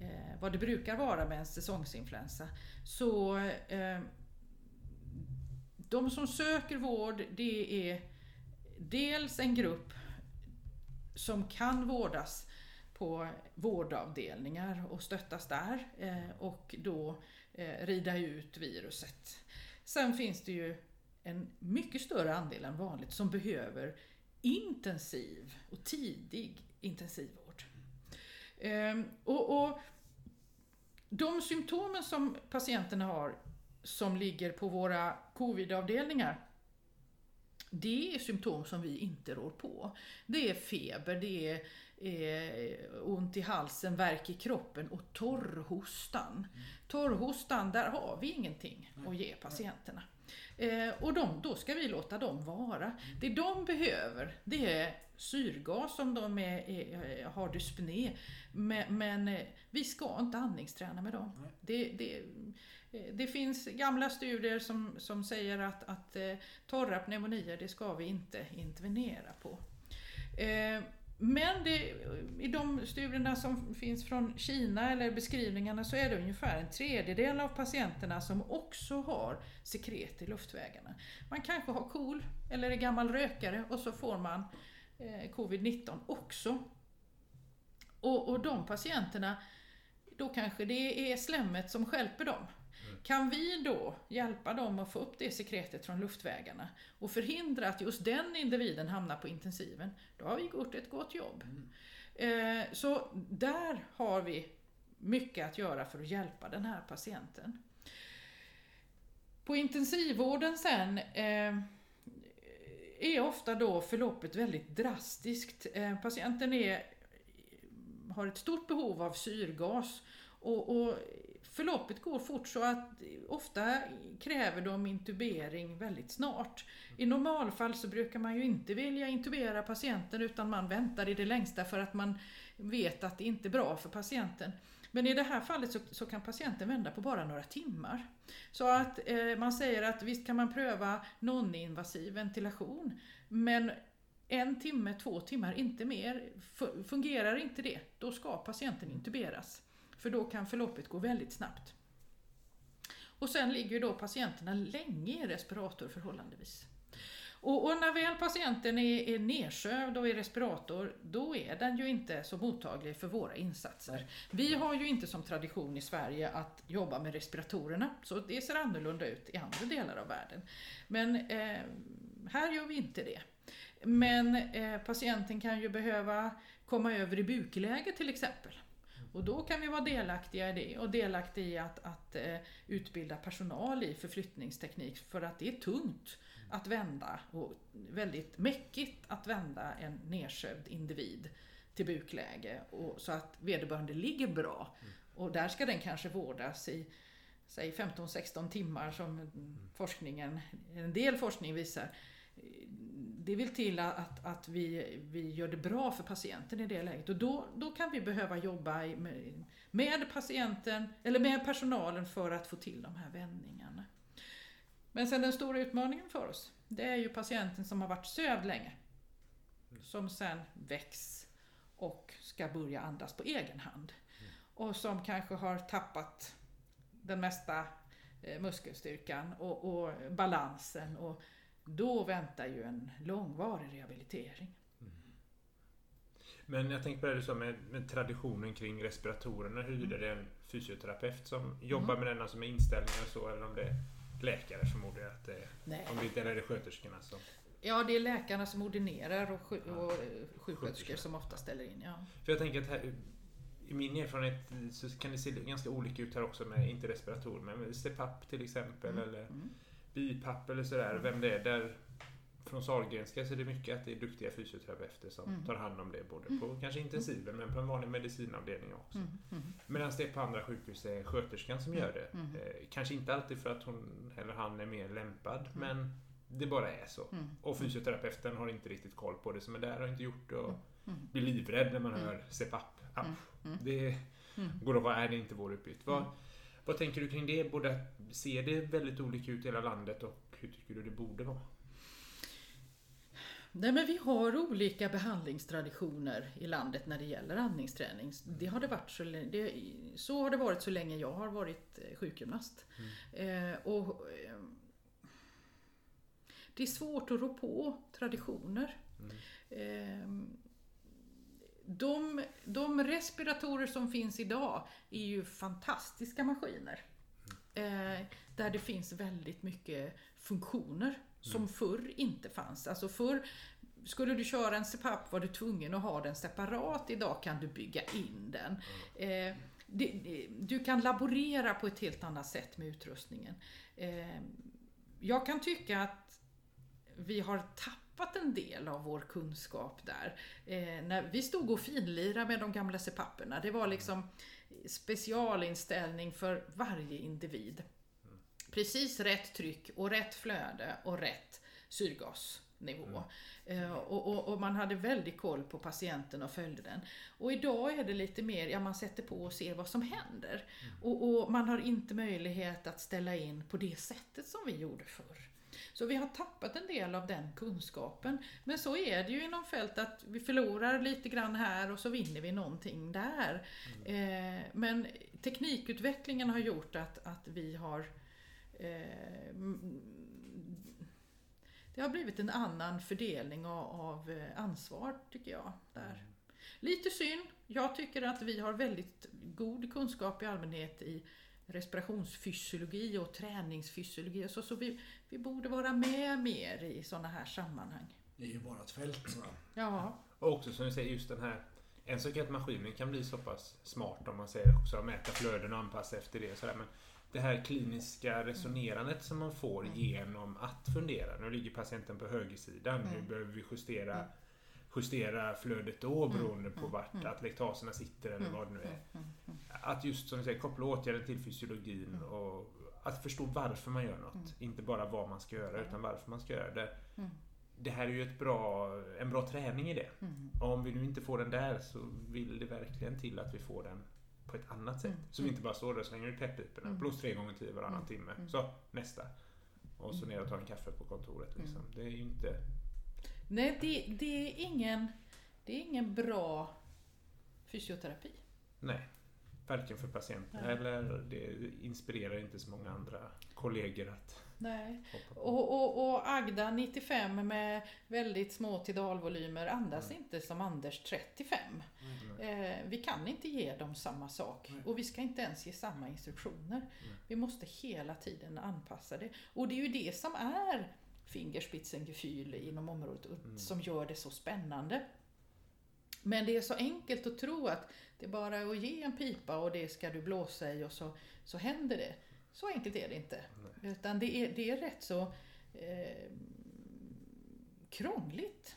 eh vad det brukar vara med en säsongsinfluensa. Så eh, de som söker vård det är dels en grupp som kan vårdas på vårdavdelningar och stöttas där eh, och då eh, rida ut viruset. Sen finns det ju en mycket större andel än vanligt som behöver intensiv och tidig intensivvård. Ehm, och, och de symptomen som patienterna har som ligger på våra covidavdelningar det är symptom som vi inte rår på. Det är feber, det är eh, ont i halsen, värk i kroppen och torrhostan. Mm. Torrhostan, där har vi ingenting att ge patienterna. Eh, och de, då ska vi låta dem vara. Mm. Det de behöver, det är syrgas om de är, är, har dyspné. Men, men, eh, vi ska inte andningsträna med dem. Det, det, eh, det finns gamla studier som, som säger att, att eh, torra pneumonier, det ska vi inte intervenera på. Men det, i de studierna som finns från Kina eller beskrivningarna så är det ungefär en tredjedel av patienterna som också har sekret i luftvägarna. Man kanske har KOL eller är gammal rökare och så får man eh, covid-19 också. Och, och de patienterna, då kanske det är slemmet som skälper dem. Kan vi då hjälpa dem att få upp det sekretet från luftvägarna och förhindra att just den individen hamnar på intensiven, då har vi gjort ett gott jobb. Mm. Eh, så där har vi mycket att göra för att hjälpa den här patienten. På intensivvården sen eh, är ofta då förloppet väldigt drastiskt. Eh, patienten är, har ett stort behov av syrgas och, och förloppet går fort så att ofta kräver de intubering väldigt snart. I normalfall så brukar man ju inte vilja intubera patienten utan man väntar i det längsta för att man vet att det inte är bra för patienten. Men i det här fallet så, så kan patienten vända på bara några timmar. Så att eh, man säger att visst kan man pröva non-invasiv ventilation men en timme, två timmar, inte mer. Fungerar inte det, då ska patienten intuberas. För då kan förloppet gå väldigt snabbt. Och sen ligger då patienterna länge i respirator förhållandevis. Och, och, när väl patienten är, är nedsövd och i respirator, då är den ju inte så mottaglig för våra insatser. Vi har ju inte som tradition i Sverige att jobba med respiratorerna, så det ser annorlunda ut i andra delar av världen. Men eh, här gör vi inte det. Men eh, patienten kan ju behöva komma över i bukläge till exempel. Och då kan vi vara delaktiga i det och delaktiga i att, att eh, utbilda personal i förflyttningsteknik för att det är tungt att vända och väldigt mäckigt att vända en nedsövd individ till bukläge och, så att vederbörande ligger bra. Och där ska den kanske vårdas i säg 15-16 timmar som forskningen, en del forskning visar det vill till att, att vi, vi gör det bra för patienten i det läget och då, då kan vi behöva jobba med, med patienten eller med personalen för att få till de här vändningarna. Men sen den stora utmaningen för oss, det är ju patienten som har varit sövd länge. Som sen väcks och ska börja andas på egen hand. Och som kanske har tappat den mesta eh, muskelstyrkan och, och balansen och då väntar ju en långvarig rehabilitering. Mm. Men jag tänker på det du sa med, med traditionen kring respiratorerna. Huruvida mm. det är en fysioterapeut som jobbar mm. med den, alltså med inställningar och så, eller om det är läkare förmodar jag att det är. Nej. Om det, eller är det sköterskorna som... Ja, det är läkarna som ordinerar och, sju, och sjuksköterskor som ofta ställer in. Ja. För jag tänker att här, i min erfarenhet så kan det se ganska olika ut här också med, inte respiratorer, men CPAP till exempel. Mm. Eller, mm bipapp eller sådär, vem det är. Där från Sahlgrenska så är det mycket att det är duktiga fysioterapeuter som mm. tar hand om det. Både på mm. kanske intensiven men på en vanlig medicinavdelning också. Mm. Mm. Medan det på andra sjukhus är sköterskan som gör det. Mm. Eh, kanske inte alltid för att hon eller han är mer lämpad men det bara är så. Mm. Och fysioterapeuten har inte riktigt koll på det som är där har inte gjort det och Mm. blir livrädd när man Mm. hör CPAP. Mm. Mm. Det Mm. går att vara, är det inte vår uppgift. Mm. Vad tänker du kring det? Både ser det väldigt olika ut i hela landet och hur tycker du det borde vara? Nej, men vi har olika behandlingstraditioner i landet när det gäller andningsträning. Det har det varit så, det, så har det varit så länge jag har varit eh, sjukgymnast. Eh, och, eh, det är svårt att rå på traditioner. Eh, de, de respiratorer som finns idag är ju fantastiska maskiner. Eh, där det finns väldigt mycket funktioner som förr inte fanns. Alltså förr skulle du köra en CPAP var du tvungen att ha den separat. Idag kan du bygga in den. Eh, det, det, du kan laborera på ett helt annat sätt med utrustningen. Eh, jag kan tycka att vi har tappat en del av vår kunskap där. Eh, när vi stod och finlirade med de gamla CPAPerna, det var liksom specialinställning för varje individ. Precis rätt tryck och rätt flöde och rätt syrgasnivå. Eh, och, och, och man hade väldigt koll på patienten och följde den. Och idag är det lite mer, ja man sätter på och ser vad som händer. Och, och man har inte möjlighet att ställa in på det sättet som vi gjorde förr. Så vi har tappat en del av den kunskapen. Men så är det ju inom fält att vi förlorar lite grann här och så vinner vi någonting där. Eh, men teknikutvecklingen har gjort att, att vi har eh, det har blivit en annan fördelning av, av eh, ansvar tycker jag. Där. Lite synd. Jag tycker att vi har väldigt god kunskap i allmänhet i respirationsfysiologi och träningsfysiologi. Så, så vi, vi borde vara med mer i sådana här sammanhang. Det är ju vårat fält. Så. Ja, Och också som du säger, just den här en sak är att maskinen kan bli så pass smart om man säger också, att mäta flöden och anpassa efter det. Sådär. Men det här kliniska resonerandet som man får genom att fundera. Nu ligger patienten på högersidan. Mm. behöver vi justera, Mm. Justera flödet då beroende på Mm. vart Mm. att lektaserna sitter eller Mm. vad det nu är. Mm. Mm. Att just som du säger koppla åtgärden till fysiologin Mm. och att förstå varför man gör något. Mm. Inte bara vad man ska göra utan varför man ska göra det. Mm. Det här är ju ett bra, en bra träning i det. Mm. Och om vi nu inte får den där så vill det verkligen till att vi får den på ett annat sätt. Mm. Så vi inte bara står där och slänger ut pepppiporna. Mm. Blås tre gånger tio varannan Mm. timme. Mm. Så, nästa. Och så Mm. ner och ta en kaffe på kontoret. Liksom. Mm. Det är ju inte... Nej, det, det, är ingen, det är ingen bra fysioterapi. Nej. Varken för patienten Nej. eller det inspirerar inte så många andra kollegor att Nej. hoppa på. Och, och, och Agda 95 med väldigt små tidalvolymer andas Mm. inte som Anders 35. Eh, vi kan inte ge dem samma sak Nej. och vi ska inte ens ge samma instruktioner. Vi måste hela tiden anpassa det. Och det är ju det som är Fingerspitzengefühl inom området Mm. som gör det så spännande. Men det är så enkelt att tro att det är bara att ge en pipa och det ska du blåsa i och så, så händer det. Så enkelt är det inte. Utan det är, det är rätt så eh, krångligt.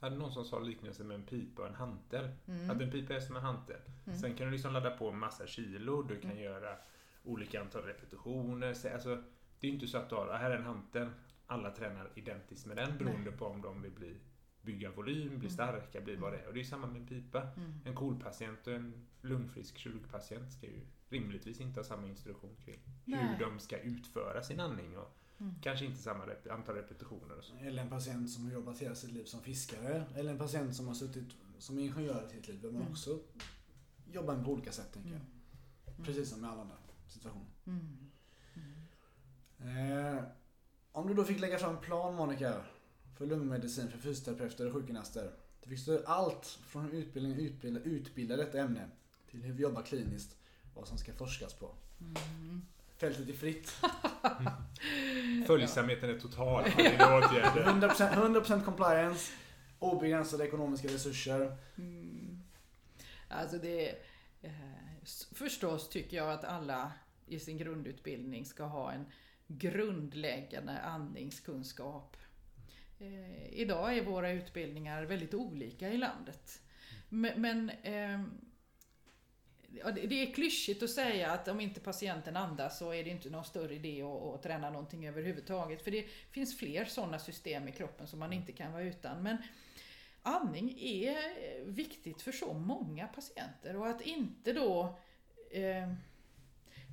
Jag hade någon som sa liknelsen med en pipa och en hantel. Mm. Att en pipa är som en hantel. Mm. Sen kan du liksom ladda på en massa kilo. Du kan Mm. göra olika antal repetitioner. Så, Alltså, det är inte så att du har, "Ah, här är en hantel. Alla tränar identiskt med den beroende på om de vill bli, bygga volym, bli Mm. starka, bli vad det är. Och det är samma med en pipa. Mm. En KOL-patient och en lungfrisk kirurgpatient ska ju rimligtvis inte ha samma instruktion kring Nej. hur de ska utföra sin andning. Och Mm. Kanske inte samma rep- antal repetitioner och så. Eller en patient som har jobbat hela sitt liv som fiskare. Eller en patient som har suttit som ingenjör i sitt liv. Där man Mm. också jobbar på olika sätt, tänker jag. Mm. Precis som med alla andra situationer. Mm. Eh, om du då fick lägga fram en plan, Monica, för lungmedicin för fysioterapeuter och sjukgymnaster. Du fick stå allt från hur utbildningen utbilda, utbildar detta ämne till hur vi jobbar kliniskt, vad som ska forskas på. Mm. Fältet är fritt. Följsamheten är total på dina åtgärder. 100%, 100% compliance, obegränsade ekonomiska resurser. Mm. Alltså det... Eh, förstås tycker jag att alla i sin grundutbildning ska ha en grundläggande andningskunskap. Eh, idag är våra utbildningar väldigt olika i landet. Men, men ehm, ja, det det är klyschigt att säga att om inte patienten andas så är det inte någon större idé att, att träna någonting överhuvudtaget. För det finns fler sådana system i kroppen som man inte kan vara utan. Men andning är viktigt för så många patienter och att inte då eh,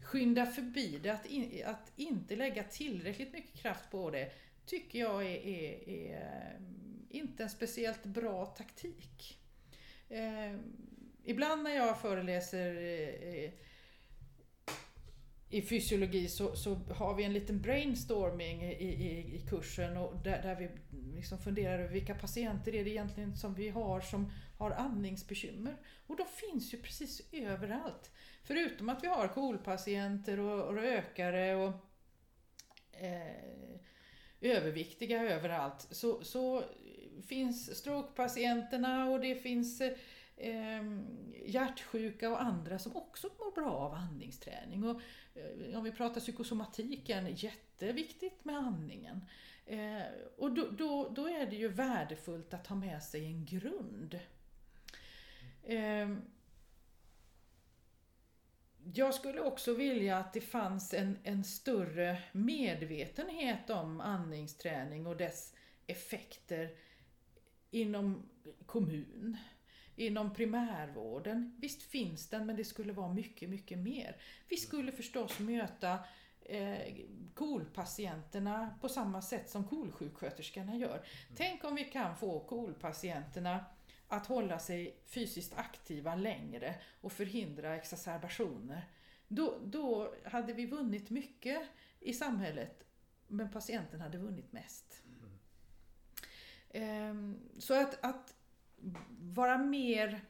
skynda förbi det, att, in, att inte lägga tillräckligt mycket kraft på det tycker jag är, är, är eh, inte en speciellt bra taktik. Eh, ibland när jag föreläser eh, i fysiologi så, så, har vi en liten brainstorming i, i, i kursen och där, där vi liksom funderar över vilka patienter är det egentligen som vi har som har andningsbekymmer. Och de finns ju precis överallt. Förutom att vi har KOL-patienter och, rökare och eh, överviktiga överallt så, så finns strokepatienterna och det finns eh, hjärtsjuka och andra som också mår bra av andningsträning. Och, eh, om vi pratar psykosomatiken, jätteviktigt med andningen. Eh, och då, då, då, är det ju värdefullt att ha med sig en grund. Eh, jag skulle också vilja att det fanns en, en större medvetenhet om andningsträning och dess effekter inom kommun, inom primärvården. Visst finns den, men det skulle vara mycket, mycket mer. Vi skulle förstås möta eh, KOL-patienterna på samma sätt som KOL-sjuksköterskorna gör. Tänk om vi kan få KOL-patienterna att hålla sig fysiskt aktiva längre och förhindra exacerbationer. Då, då hade vi vunnit mycket i samhället, men patienten hade vunnit mest. Mm. Så att, att vara mer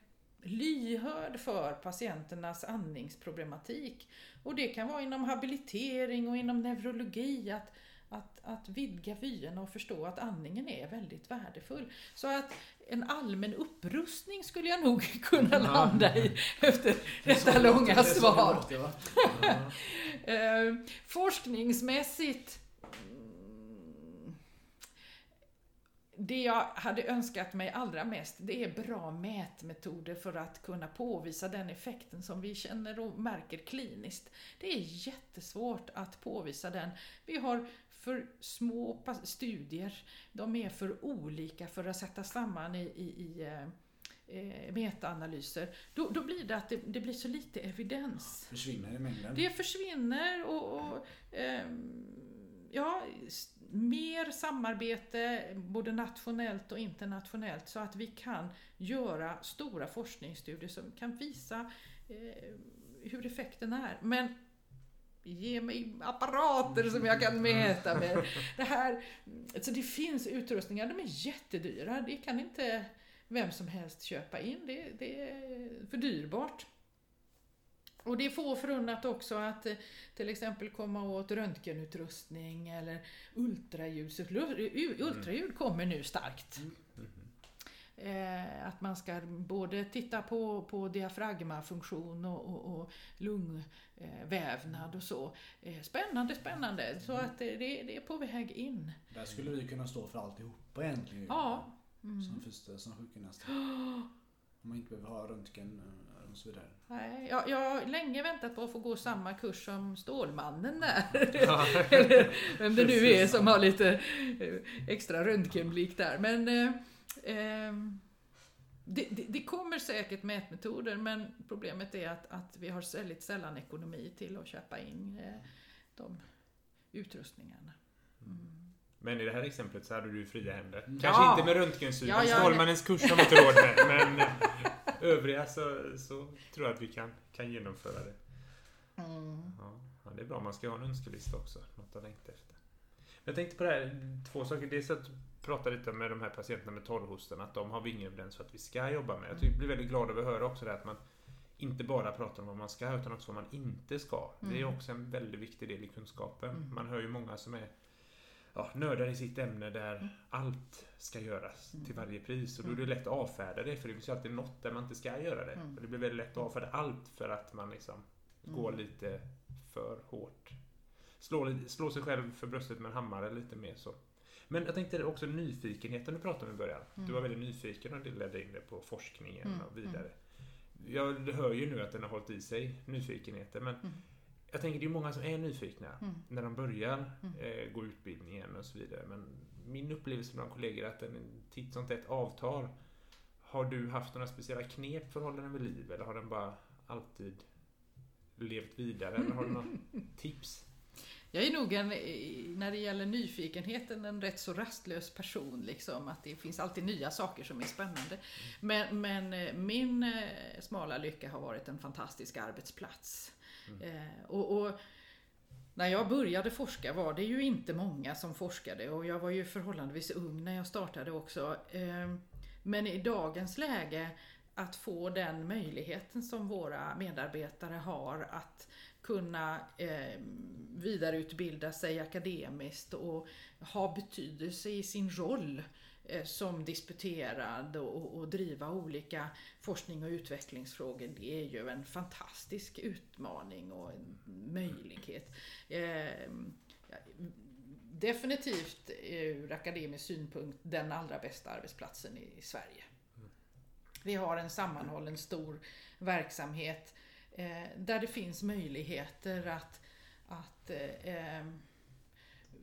lyhörd för patienternas andningsproblematik. Och det kan vara inom habilitering och inom neurologi. Att, att, att vidga vyerna och förstå att andningen är väldigt värdefull. Så att en allmän upprustning skulle jag nog kunna landa i efter detta långa svar. eh, forskningsmässigt mm, det jag hade önskat mig allra mest, det är bra mätmetoder för att kunna påvisa den effekten som vi känner och märker kliniskt. Det är jättesvårt att påvisa den. Vi har för små studier. De är för olika för att sätta samman i, i, i eh, eh, metaanalyser. Då, då blir det att det, det, blir så lite evidens. Försvinner i mängden? Det försvinner och, och eh, ja, mer samarbete både nationellt och internationellt så att vi kan göra stora forskningsstudier som kan visa eh, hur effekten är. Men Ge mig apparater som jag kan mäta med. Det här, alltså det finns utrustningar, de är jättedyra. Det kan inte vem som helst köpa in. Det, det är för dyrbart. Och det är få förunnat också att eh, till exempel komma åt röntgenutrustning eller ultraljud. Ultraljud kommer nu starkt. Mm. Mm. Eh, att man ska både titta på, på diafragmafunktion och, och, och lungvävnad och så. Eh, spännande, spännande. Så att det, det är på väg in. Där skulle vi kunna stå för alltihopa egentligen. Ja. Mm. Som, första, som sjukgymnast. Om man inte behöver ha röntgen eh, och så vidare. Nej, jag, jag har länge väntat på att få gå samma kurs som Stålmannen där. Eller vem det nu är som har lite eh, extra röntgenblick där. Men eh, det, det, det, kommer säkert mätmetoder men problemet är att, att vi har väldigt sällan ekonomi till att köpa in eh, de utrustningarna. Mm. Men i det här exemplet så hade du fria händer. Kanske ja. inte med röntgensynen, ja, ja, Stålmannens kurs har vi inte råd med. Men eh, övriga så, så tror jag att vi kan, kan genomföra det. Mm. Ja, det är bra, man ska ha en önskelista också. Något att längta efter. Jag tänkte på det här, två saker. Dels att prata lite med de här patienterna med torrhostan, att de har vi ingen evidens för att vi ska jobba med. Jag blir väldigt glad över att höra också det att man inte bara pratar om vad man ska utan också vad man inte ska. Mm. Det är mm. också en väldigt viktig del i kunskapen. Mm. Man hör ju många som är ja, nördar i sitt ämne där mm. allt ska göras mm. till varje pris. Och då är det lätt att avfärda det för det finns ju alltid något där man inte ska göra det. Och det blir väldigt lätt att avfärda allt för att man liksom går lite för hårt. Slår, slår sig själv för bröstet med en hammare lite mer så. Men jag tänkte också nyfikenheten du pratade om i början. Mm. Du var väldigt nyfiken och det ledde in dig på forskningen mm. och vidare. jag hör ju nu att den har hållit i sig, nyfikenheten. Men Mm. jag tänker det är många som är nyfikna Mm. när de börjar Mm. eh, gå utbildningen och så vidare. Men min upplevelse bland kollegor är att den titt som tätt avtar. Har du haft några speciella knep för att hålla den vid liv? Eller har den bara alltid levt vidare? Eller har du några tips? Jag är nog en, när det gäller nyfikenheten, en rätt så rastlös person. Liksom, att det finns alltid nya saker som är spännande. Men, men eh, min eh, smala lycka har varit en fantastisk arbetsplats. Eh, och, och när jag började forska var det ju inte många som forskade och jag var ju förhållandevis ung när jag startade också. Men i dagens läge att få den möjligheten som våra medarbetare har att kunna eh, vidareutbilda sig akademiskt och ha betydelse i sin roll eh, som disputerad och, och driva olika forskning och utvecklingsfrågor. Det är ju en fantastisk utmaning och en möjlighet. Eh, ja, definitivt ur akademisk synpunkt den allra bästa arbetsplatsen i Sverige. Vi har en sammanhållen stor verksamhet eh, Eh, där det finns möjligheter att, att eh,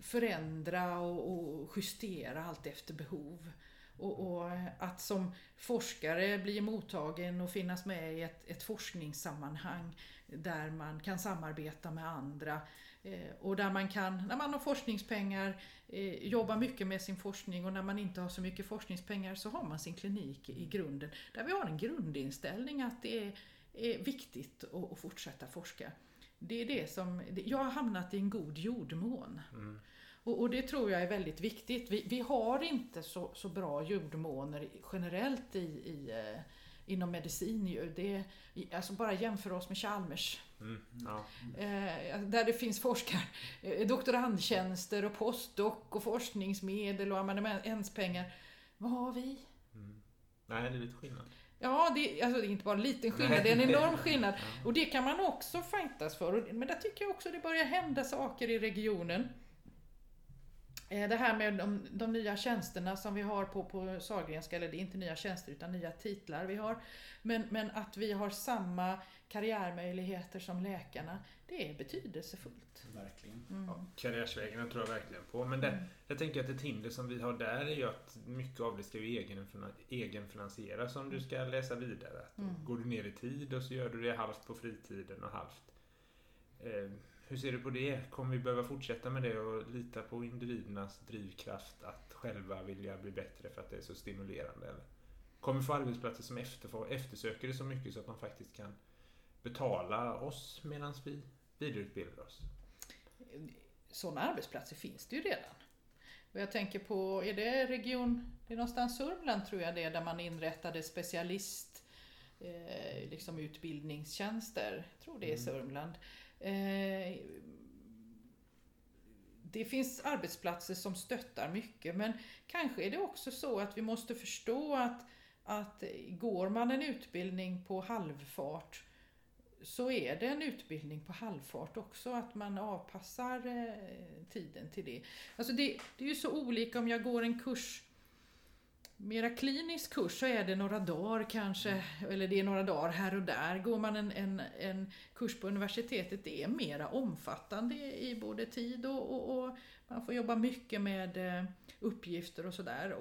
förändra och, och justera allt efter behov. Och, och att som forskare bli mottagen och finnas med i ett, ett forskningssammanhang där man kan samarbeta med andra eh, och där man kan, när man har forskningspengar, eh, jobba mycket med sin forskning och när man inte har så mycket forskningspengar så har man sin klinik i grunden. Där vi har en grundinställning att det är, är viktigt att, att fortsätta forska. Det är det som, jag har hamnat i en god jordmån. Mm. Och, och det tror jag är väldigt viktigt. Vi, vi har inte så, så bra jordmåner generellt i, i, eh, inom medicin. Ju. Det, alltså bara jämföra oss med Chalmers. Mm. Ja. Eh, där det finns forskar, eh, doktorandtjänster och postdoc och forskningsmedel och amanuentspengar. Vad har vi? Mm. Nej, det är lite skillnad. Ja, det, alltså det är inte bara en liten skillnad, det är en enorm skillnad. Och det kan man också fightas för. Men där tycker jag också det börjar hända saker i regionen. Eh, Det här med de, de nya tjänsterna som vi har på, på Sahlgrenska, eller det är inte nya tjänster utan nya titlar vi har. Men, men att vi har samma karriärmöjligheter som läkarna, det är betydelsefullt. Verkligen. Mm. Ja, karriärsvägen tror jag verkligen på. Men det, jag tänker att ett hinder som vi har där är ju att mycket av det ska ju egenfina- egenfinansieras om du ska läsa vidare. Att då Mm. Går du ner i tid och så gör du det halvt på fritiden och halvt. Eh, hur ser du på det? Kommer vi behöva fortsätta med det och lita på individernas drivkraft att själva vilja bli bättre för att det är så stimulerande? Eller? Kommer vi få arbetsplatser som efterfår, eftersöker det så mycket så att de faktiskt kan betala oss medan vi vidareutbildar oss? Sådana arbetsplatser finns det ju redan. Och jag tänker på, är det region, det är någonstans Sörmland tror jag det är, där man inrättade specialist eh, liksom utbildningstjänster. Jag tror det är Mm. Sörmland. Eh, det finns arbetsplatser som stöttar mycket men kanske är det också så att vi måste förstå att, att går man en utbildning på halvfart så är det en utbildning på halvfart också, att man avpassar eh, tiden till det. Alltså det, det är ju så olika om jag går en kurs, mera klinisk kurs så är det några dagar kanske, eller det är några dagar här och där. Går man en, en, en kurs på universitetet, det är mera omfattande i både tid och, och, och man får jobba mycket med eh, uppgifter och sådär.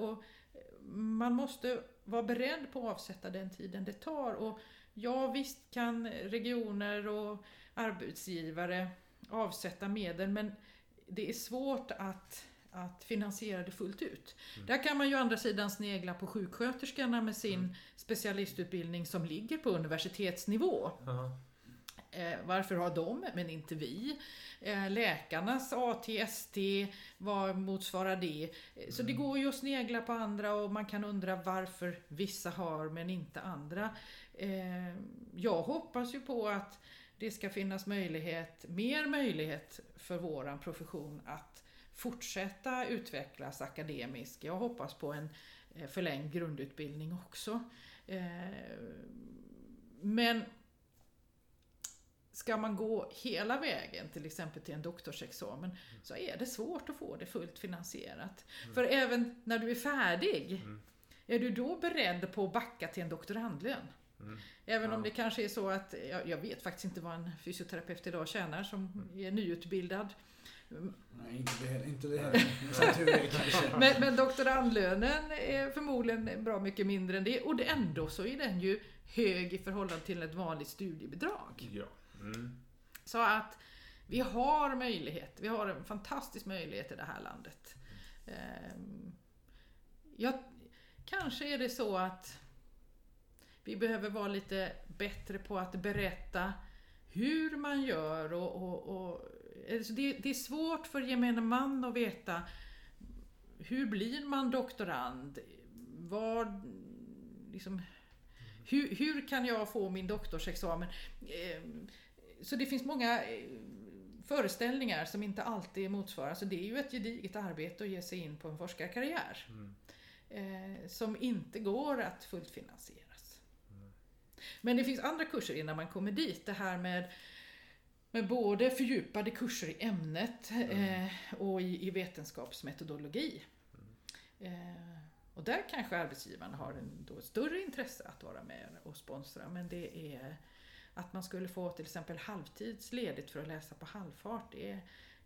Man måste vara beredd på att avsätta den tiden det tar. Och Ja, visst kan regioner och arbetsgivare avsätta medel, men det är svårt att, att finansiera det fullt ut. Mm. Där kan man ju å andra sidan snegla på sjuksköterskorna med sin Mm. specialistutbildning som ligger på universitetsnivå. Eh, varför har de, men inte vi? Eh, läkarnas AT-ST, vad motsvarar det? Eh, Så det Mm. går ju att snegla på andra och man kan undra varför vissa har men inte andra. Eh, jag hoppas ju på att det ska finnas möjlighet, mer möjlighet för våran profession att fortsätta utvecklas akademiskt. Jag hoppas på en eh, förlängd grundutbildning också. Eh, Men Ska man gå hela vägen, till exempel till en doktorsexamen, så är det svårt att få det fullt finansierat. För även när du är färdig, Mm. är du då beredd på att backa till en doktorandlön? Mm. Även om Ja. det kanske är så att, jag, jag vet faktiskt inte vad en fysioterapeut idag tjänar som är nyutbildad. Nej, inte det heller. Inte det heller. Men, men doktorandlönen är förmodligen bra mycket mindre än det och det ändå så är den ju hög i förhållande till ett vanligt studiebidrag. Ja. Mm. Så att vi har möjlighet, vi har en fantastisk möjlighet i det här landet. Ehm, Ja, kanske är det så att vi behöver vara lite bättre på att berätta hur man gör och, och, och alltså det, det är svårt för gemene man att veta hur blir man doktorand? Vad, liksom, hur, hur kan jag få min doktorsexamen? Ehm, Så det finns många eh, föreställningar som inte alltid motsvarar. Så det är ju ett gediget arbete att ge sig in på en forskarkarriär. Mm. Eh, som inte går att fullt finansieras. Men det finns andra kurser innan man kommer dit. Det här med, med både fördjupade kurser i ämnet eh, och i, i vetenskapsmetodologi. Eh, och där kanske arbetsgivaren har en då större intresse att vara med och sponsra. Men det är att man skulle få till exempel halvtids ledigt för att läsa på halvfart. Det,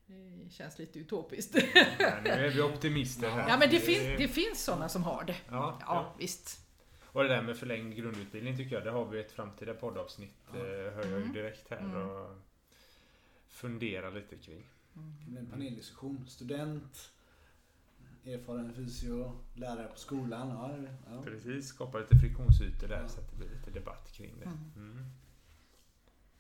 det känns lite utopiskt. Ja, nu är vi optimister här. Ja men det, fin- det finns sådana som har det. Ja, Ja, ja. visst. Och det där med förlängd grundutbildning tycker jag, det har vi ett framtida poddavsnitt, Ja. eh, hör jag ju Mm. direkt här Mm. och funderar lite kring. Det blir en paneldiskussion. Student, erfaren fysio, lärare på skolan. Ja, ja. Precis, skapa lite friktionsytor där Ja. så att det blir lite debatt kring det. Mm. Mm.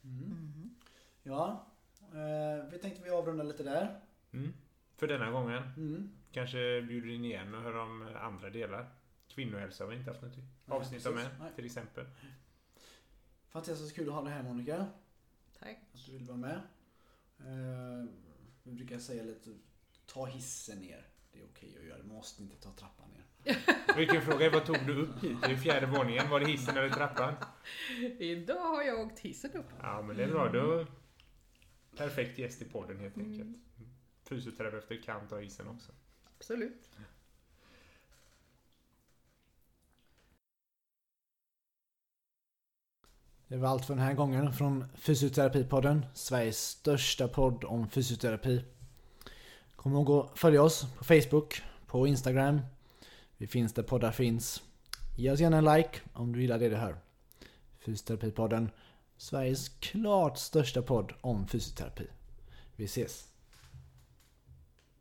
Mm. Mm. Ja, eh, vi tänkte vi avrundar lite där. Mm. För denna gången. Mm. Kanske bjuder in igen och hör om andra delar. Kvinnohälsa har vi inte haft något avsnitt om än, Nej. till exempel. Fantastiskt kul att ha dig här Monica. Tack. Att du vill vara med. Eh, vi brukar säga lite, ta hissen ner. Det är okej att göra, du måste inte ta trappan ner. Vilken fråga, vad tog du upp hit? Är fjärde våningen, var det hissen eller trappan? Idag har jag åkt hissen upp. Ja, men det är bra. Då... Perfekt gäst i podden helt Mm. enkelt. Fysioterapeuter kan ta hissen också. Absolut. Det var allt för den här gången från Fysioterapipodden, Sveriges största podd om fysioterapi. Kom ihåg att följa oss på Facebook, på Instagram. Vi finns där poddar finns. Ge oss gärna en like om du gillar det du hör. Fysioterapipodden, Sveriges klart största podd om fysioterapi. Vi ses!